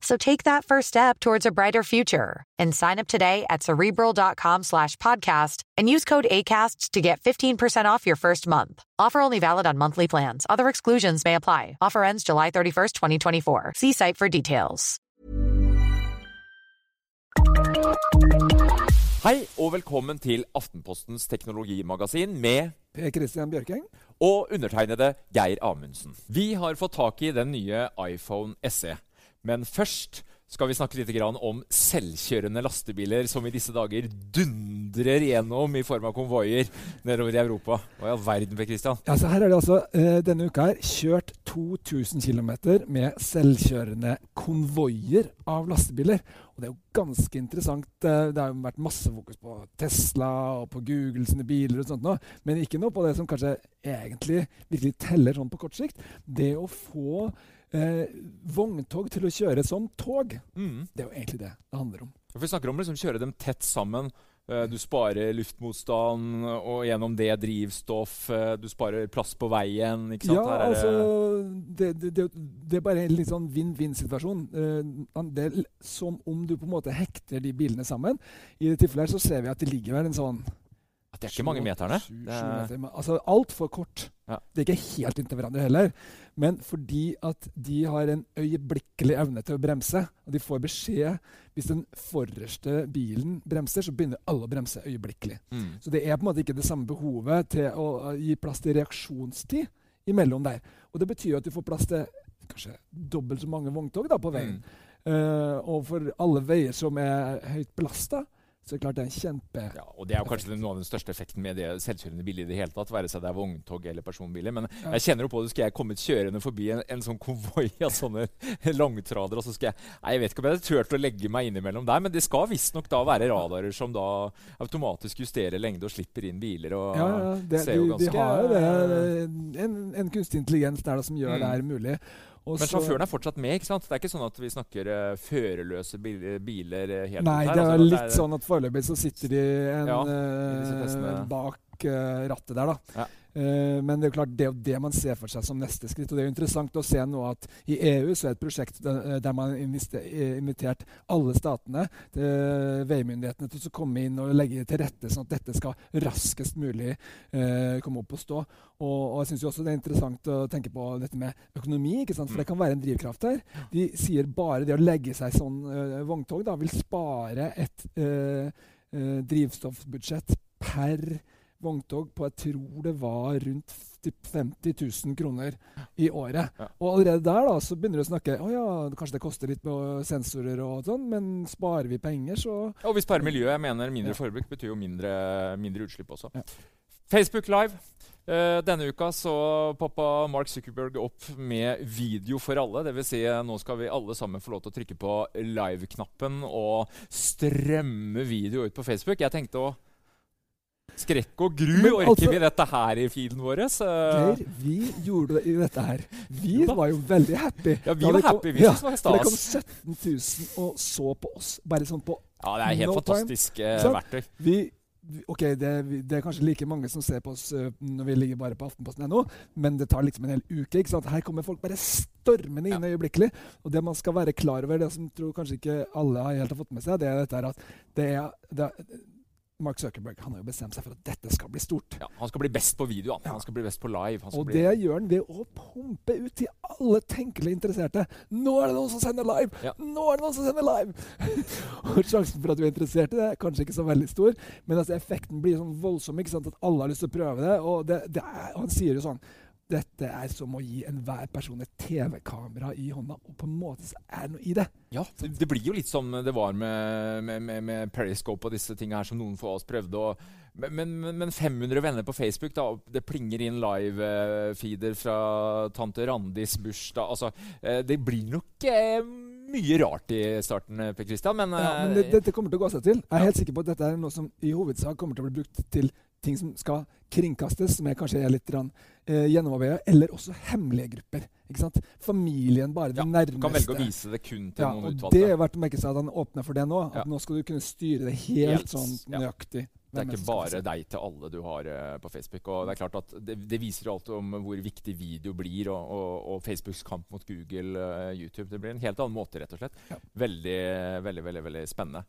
So take that first step towards a brighter future and sign up today at cerebral.com slash podcast and use code ACAST to get 15% off your first month. Offer only valid on monthly plans. Other exclusions may apply. Offer ends July 31st, 2024. See site for details. Hei og velkommen til Aftenpostens teknologimagasin med Per Christian Bjørkeng. og undertegnede Geir Amundsen. Vi har fått tak i den nye iPhone SE. Men først skal vi snakke litt om selvkjørende lastebiler som i disse dager dundrer gjennom i form av konvoier nedover i Europa. Hva i all verden, Per Christian? Ja, her er det altså eh, denne uka her kjørt 2000 km med selvkjørende konvoier av lastebiler. Og det er jo ganske interessant. eh, Det har jo vært masse fokus på Tesla og på Google sine biler og sånt nå, men ikke noe på det som kanskje egentlig virkelig teller sånn på kort sikt. Det å få eh, vogntog til å kjøre som tog. Mm. Det er jo egentlig det det handler om. For Vi snakker om å liksom kjøre dem tett sammen. Eh, Du sparer luftmotstand og gjennom det drivstoff. eh, Du sparer plass på veien. ikke sant? Ja, det- altså det, det, det, er bare en litt sånn vinn-vinn-situasjon. Eh, det som om du på en måte hekter de bilene sammen. I det tilfellet her så ser vi at det ligger vel en sånn Det er ikke mange meterne. Det er- meter, altså altfor kort. Ja. Det er ikke helt inntil hverandre heller. Men fordi at de har en øyeblikkelig evne til å bremse, og de får beskjed Hvis den forreste bilen bremser, så begynner alle å bremse øyeblikkelig. Mm. Så det er på en måte ikke det samme behovet til å gi plass til reaksjonstid imellom der. Og det betyr at du får plass til kanskje dobbelt så mange vogntog da, på veien. Mm. Uh, og for alle veier som er høyt belasta, så klart det er en kjempe Ja, og Det er jo kanskje noe av den største effekten med det selvkjørende biler i det hele tatt. Være seg det er vogntog eller personbiler. Men Ja. jeg kjenner jo på det. Skal jeg komme kjørende forbi en, en sånn konvoi av sånne langtradere, og så skal jeg Nei, jeg vet ikke om jeg hadde turt å legge meg innimellom der, men det skal visstnok da være radarer som da automatisk justerer lengde og slipper inn biler. og Ja, ja. Det, ser jo de ganske har jo det, en, en kunstig intelligens der da, som gjør Mm. det her mulig. Og Men sjåføren er fortsatt med? ikke sant? Det er ikke sånn at vi snakker uh, førerløse bil, biler eh, helt Nei, her? det er altså, litt sånn at foreløpig så sitter de en, Ja, uh, eh, testene. Bak eh, rattet der, da. Ja. Eh, men det er jo klart, det er jo det man ser for seg som neste skritt. Og det er jo interessant å se nå at i EU så er det et prosjekt der, der man har eh, invitert alle statene, til veimyndighetene, til å komme inn og legge til rette sånn at dette skal raskest mulig eh, komme opp og stå. Og, og jeg syns også det er interessant å tenke på dette med økonomi, ikke sant? for det kan være en drivkraft der. De sier bare det å legge seg sånn eh, vogntog da, vil spare et eh, eh, drivstoffbudsjett per vogntog på jeg tror det var rundt 50 000 kroner i året. Ja. Og allerede der da, så begynner du å snakke å ja, kanskje det koster litt med sensorer og sånn, men sparer vi penger, så Og vi sparer miljøet. Jeg mener mindre Ja. forbruk betyr jo mindre, mindre utslipp også. Ja. Facebook Live. Uh, denne uka så poppa Mark Zuckerberg opp med video for alle. Dvs. Si, eh, nå skal vi alle sammen få lov til å trykke på live-knappen og strømme video ut på Facebook. Jeg tenkte å Skrekk og gru! Men Orker altså- vi dette her i feeden vår? Eh, Geir, vi gjorde det i dette her. Vi Jo var jo veldig happy. Ja, vi Da var kom- happy. Vi ja, syntes det var for det kom 17 000 og så på oss. Bare sånn på Ja, det er helt No fantastisk uh, verktøy. vi, Ok, det, det er kanskje like mange som ser på oss uh, når vi ligger bare på Aftenposten.no, men det tar liksom en hel uke. ikke sant? Her kommer folk bare stormende inn øyeblikkelig. Og det man skal være klar over, det som tror kanskje ikke alle har helt har fått med seg, det er dette her at det er, det er Mark Zuckerberg han har jo bestemt seg for at dette skal bli stort. Ja, han skal bli best på video. Han, Ja. han skal bli best på live. Og bli... det gjør han ved å pumpe ut til alle tenkelige interesserte. Nå er det noen som sender live! Ja. Nå er det noen som sender live! og sjansen for at du er interessert i det, er kanskje ikke så veldig stor, men altså effekten blir sånn voldsom. ikke sant? At alle har lyst til å prøve det. Og det, det er, han sier jo sånn dette er som å gi enhver person et TV-kamera i hånda, og på en måte så er det noe i det. Ja, det, blir jo litt som det var med, med, med, med Periscope og disse tingene her som noen for oss prøvde. Og, men, men, men 500 venner på Facebook, da, det plinger inn live-feeder fra tante Randis bursdag altså, eh, Det blir nok eh, mye rart i starten, eh, Per Christian, men, Ja, men eh, det, dette kommer til å gå seg til. Jeg er helt sikker på at dette er noe som i hovedsak kommer til å bli brukt til ting som skal kringkastes, som jeg kanskje er litt eh, gjennomarbeida, eller også hemmelige grupper. Familien, bare ja, nærmeste. du kan velge å vise det kun til ja, noen utvalgte. Det er verdt å merke seg at han åpner for det nå. At Ja. nå skal du kunne styre det helt, Helt, sånn nøyaktig. Det er ikke bare deg til alle du har eh, på Facebook. og Det er klart at det, det viser alt om hvor viktig video blir, og, og, og Facebooks kamp mot Google, og YouTube. Det blir en helt annen måte, rett og slett. Ja. Veldig, veldig veldig, veldig spennende.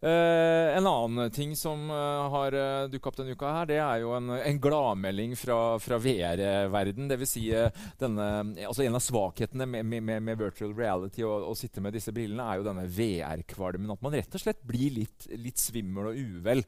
Eh, en annen ting som uh, har uh, dukka opp denne uka, her, det er jo en, en gladmelding fra, fra VR-verden. Dvs. Si, eh, denne, altså en av svakhetene med, med, med, virtual reality og å sitte med disse brillene, er jo denne VR-kvalmen. At man rett og slett blir litt, litt svimmel og uvel.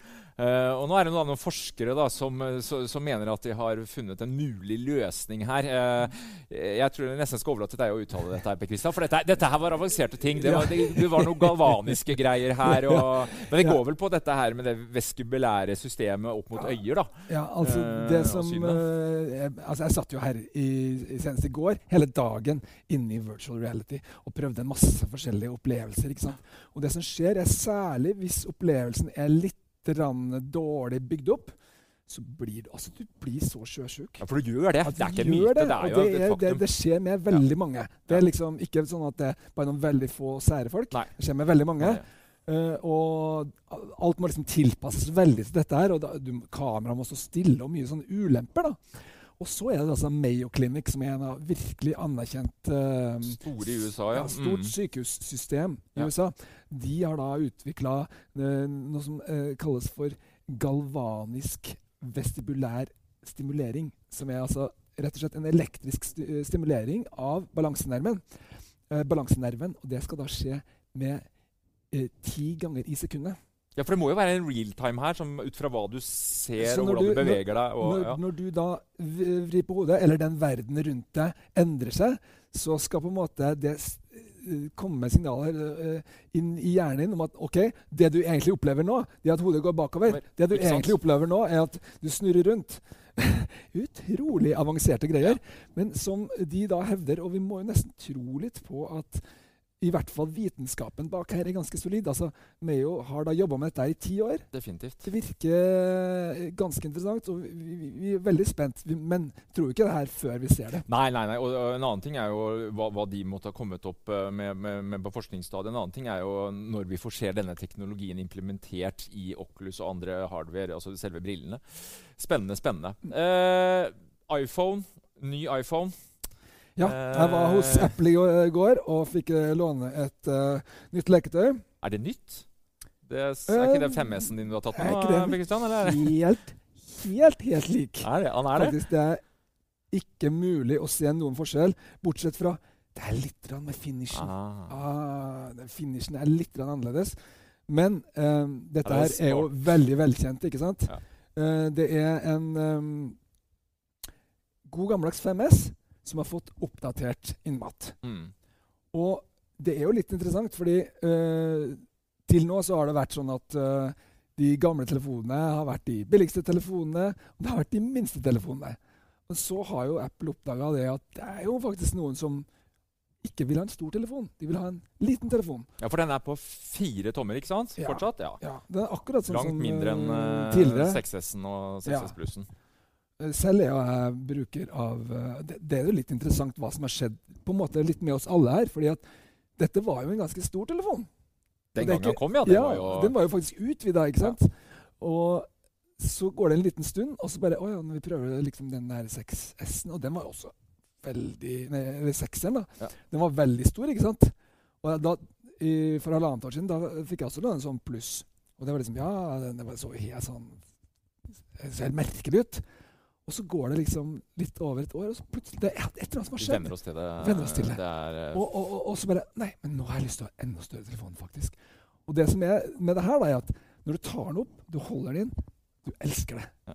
Eh, og nå er det noen, noen forskere da, som, eh, så, som mener at de har funnet en mulig løsning her. Uh, jeg tror jeg nesten skal overlate til deg å uttale dette, her, Christian, for dette, dette her var avanserte ting. Det var, det, det var noen galvaniske greier her. Og, men det går vel på dette her med det veskubelære systemet opp mot øyer, da. Ja, altså det som jeg, altså jeg satt jo her i, i, senest i går, hele dagen inne i virtual reality og prøvde en masse forskjellige opplevelser. ikke sant? Og det som skjer, er særlig hvis opplevelsen er litt dårlig bygd opp, så blir du altså du blir så sjøsjuk. Ja, For du gjør det. Det er ikke en myte, Det, det, er jo det, et er, det, det skjer med veldig mange. Det er liksom ikke sånn at det er bare noen veldig få sære folk. Nei. Det skjer med veldig mange. Eh, og alt må liksom tilpasses veldig til dette her. Og da, du, kameraet må stå stille, og mye sånne ulemper. da. Og så er det altså Mayo Clinic, som er en av virkelig anerkjent uh, Store i USA, ja. ja, stort Mm. sykehussystem i Ja. USA. De har da utvikla noe som uh, kalles for galvanisk vestibulær stimulering. Som er altså rett og slett en elektrisk sti eh, stimulering av balansenerven. Eh, balansenerven. Og det skal da skje med eh, ti ganger i sekundet. Ja, for det må jo være en realtime her, som ut fra hva du ser og hvordan du, du- beveger deg. Og, når, ja. når du da vrir på hodet, eller den verden rundt deg endrer seg, så skal på en måte det komme med signaler eh, inn i hjernen din om at ok, det du egentlig opplever nå, det at hodet går bakover. Men, Det du egentlig opplever nå, er at du snurrer rundt. Utrolig avanserte greier. Men som de da hevder, og vi må jo nesten tro litt på at i hvert fall vitenskapen bak her er ganske solid. Altså, Mayo har da jobba med dette i ti år. Definitivt. Det virker ganske interessant, og vi, vi, vi er veldig spent. Vi, men tror ikke det her før vi ser det. Nei, nei, nei. Og, og en annen ting er jo hva, hva de måtte ha kommet opp eh, med, med, med på forskningsstadiet. En annen ting er jo når vi får se denne teknologien implementert i Oculus og andre hardware, altså selve brillene. Spennende, spennende. Eh, iPhone. Ny iPhone. Ja, jeg var hos Eh. Apple i går- og fikk eh, låne et uh, nytt leketøy. Er det nytt? Det er, er ikke det Eh, 5S-en din du har tatt er ikke det Kristian, eller det? Helt, helt, helt lik. Er det? Han er det? Faktisk, det er ikke mulig å se noen forskjell, bortsett fra det er litt med finishen. Ah. Ah, den finishen er litt annerledes. Men um, dette er, det er jo veldig velkjent, ikke sant? Ja. Uh, det er en um, god gammeldags 5S som har fått oppdatert Inmat. Mm. Og det er jo litt interessant, fordi uh, til nå så har det vært sånn at uh, de gamle telefonene har vært de billigste telefonene, og det har vært de minste telefonene. Men så har jo Apple oppdaga det at det er jo faktisk noen som ikke vil ha en stor telefon. De vil ha en liten telefon. Ja, for den er på fire tommer, ikke sant? Ja. Fortsatt? Ja. Ja, den er akkurat sånn Langt som mindre enn eh, uh, 6S-en og 6S Ja. Plussen. Eh, Selv er jeg bruker av eh, det, det er jo litt interessant hva som har skjedd på en måte litt med oss alle her. fordi at dette var jo en ganske stor telefon. Den gangen ikke- kom, ja. Den ja, var jo den var jo faktisk utvida, ikke sant? Og så går det en liten stund, og så bare Å ja, vi prøver liksom den der 6S-en Og den var også veldig Nei, eller 6-en, da. Ja. Den var veldig stor, ikke sant? Og da, i, for halvannet år siden, da fikk jeg også en sånn pluss. Og det var liksom Ja, den, den var så helt sånn Så helt merkelig ut. Og så går det liksom litt over et år, og så plutselig Det er et eller annet som har Vi skjedd. venner oss til det. Venner oss til det. det er, eh, Og, og, og, og så bare Nei, men nå har jeg lyst til å ha enda større telefon, faktisk. Og det som er med det her, da, er at når du tar den opp, du holder den inn, du elsker det. Ja.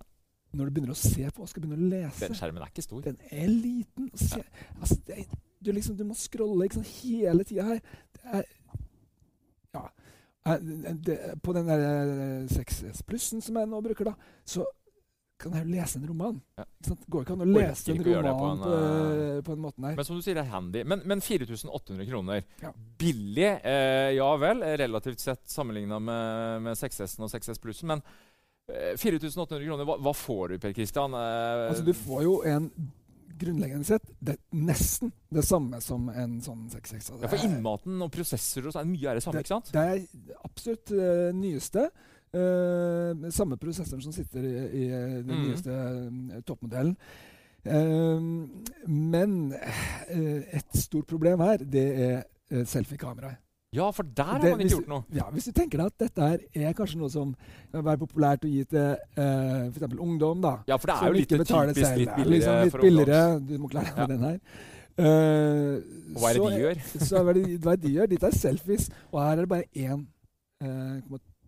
Når du begynner å se på og skal begynne å lese den skjermen er ikke stor. Den er liten. Se, altså, det du, liksom, du må scrolle liksom, hele tida her. Det er Ja. Eh, Det, på den der eh, 6S Plussen som jeg nå bruker, da, så kan jeg jo lese en roman. Ja. Det går ikke an å lese en det på roman en, på, eh, på en måte, nei. Men som du sier, det er handy. Men, men 4800 kroner. Ja. Billig, eh, ja vel, eh, relativt sett sammenligna med, med 6S-en og 6S Plussen. Men eh, 4800 kroner, hva, hva får du, Per Kristian? Eh, Altså, du får jo en grunnleggende sett det er nesten det samme som en sånn 6.6. Altså, ja, for innmaten og prosessorer og sånn, mye er det samme, ikke sant? Det er absolutt det nyeste. Uh, samme prosessoren som sitter i, i den mm. nyeste eh, toppmodellen. Uh, men et stort problem her, det er uh, selfiekameraet. Ja, for der har Det- man ikke gjort noe. Ja, hvis du tenker deg at dette her er kanskje noe som være populært å gi til uh, f.eks. ungdom, da. Ja, for det er jo litt typisk selv. litt Ja, billigere liksom litt for billigere. Du må klare deg Ja. med den her. Uh, Og hva er det de gjør? så er det, hva er det de gjør? Dette er selfies, og her er det bare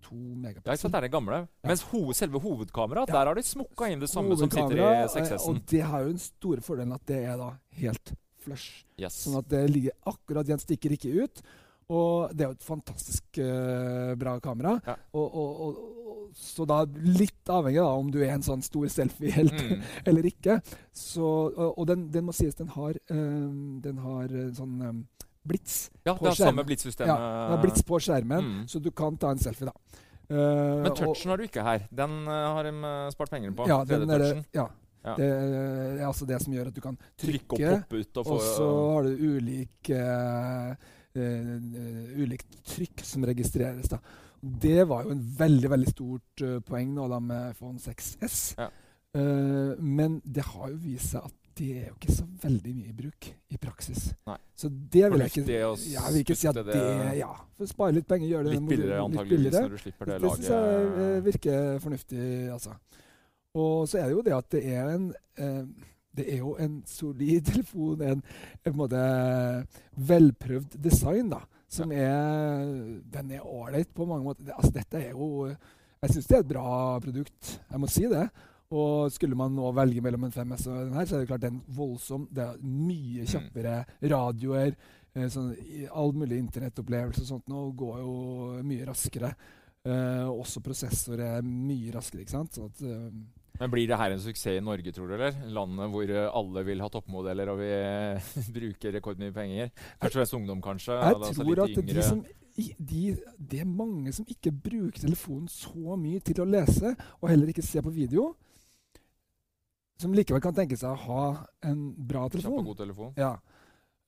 1,2 megapixel. Ja, ikke sant, det er det gamle. Mens ho selve hovedkameraet, Ja. der har de smukka inn det samme som sitter i Hovedkamera, eh, 6S-en. Og det har jo den store fordelen at det er da helt flush. Yes. Sånn at det ligger akkurat igjen, stikker ikke ut. Og det er jo et fantastisk uh, bra kamera. Ja. Og, og, og, så da litt avhengig av om du er en sånn stor selfie-helt Mm. eller ikke. Så, og den, den må sies den har, eh, den har sånn eh, blits Ja, på det er samme skjermen. Ja, det er blits på skjermen, Mm. så du kan ta en selfie, da. Uh, Men og- touchen har du ikke her. Den uh, har de eh, spart penger på. ja, den er, 3D-touchen. ja. Ja. Det er altså det som gjør at du kan Trykke og trykke, poppe ut og få og så har du ulik, uh, uh, ulikt trykk som registreres. da. Det var jo en veldig veldig stort uh, poeng nå da med iPhone 6S. Ja. Eh, men det har jo vist seg at det er jo ikke så veldig mye i bruk i praksis. Nei. Så det vil jeg ikke ja, jeg vil ikke si at det, det Ja, for spare litt penger, gjøre det Litt billigere litt billigere. når du slipper det, Det syns jeg eh, virker fornuftig, altså. Og så er det jo det at det er en eh, Det er jo en solid telefon, en, en måte velprøvd design, da. Som er Den er ålreit på mange måter. Det, altså, dette er jo Jeg syns det er et bra produkt. Jeg må si det. Og skulle man nå velge mellom en 5S og den her, så er det klart den voldsom. Det er mye Mm. kjappere radioer. Eh, sånn, all mulig internettopplevelse og sånt nå går jo mye raskere. Eh, også prosessor er mye raskere, ikke sant. Sånn at, eh, Men blir det her en suksess i Norge, tror du? eller? Landet hvor eh, alle vil ha toppmodeller og vi bruker rekordmye penger? Først og fremst ungdom, kanskje? jeg altså tror at yngre. de som, i- de, det er mange som ikke bruker telefonen så mye til å lese, og heller ikke se på video, som likevel kan tenke seg å ha en bra Kjapp og telefon. god telefon. Ja.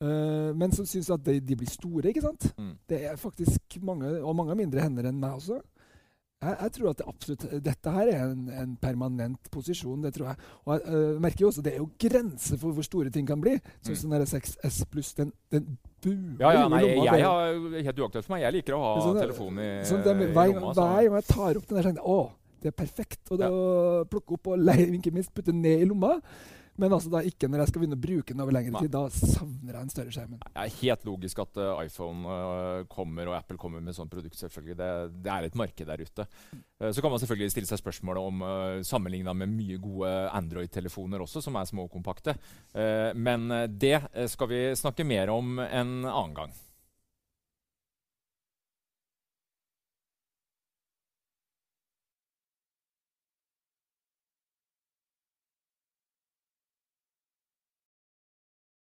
Uh, men som syns at de, de blir store, ikke sant. Mm. Det er faktisk mange, og mange mindre hender enn meg også. Jeg, jeg tror at det absolutt, dette her er en, en permanent posisjon. det tror jeg. Og jeg uh, merker jo også det er jo grenser for hvor store ting kan bli. Sånn Mm. som den 6S pluss, den, den buer Ja, ja, jo i nei, lomma. jeg jeg har helt uaktuelt for meg. Jeg liker å ha Sånn telefonen telefon i, sånn det, i lomma. hver gang jeg tar opp den der, tenker jeg å, det er perfekt. Og det å plukke opp og leie, ikke minst putte ned i lomma. Men altså da ikke når jeg skal begynne å bruke den over lengre tid. Da savner jeg den større skjermen. Det er helt logisk at uh, iPhone uh, kommer og Apple kommer med sånt produkt. selvfølgelig. Det, det er et marked der ute. Uh, så kan man selvfølgelig stille seg spørsmålet om uh, sammenligna med mye gode Android-telefoner også, som er små og kompakte. Eh, men det skal vi snakke mer om en annen gang.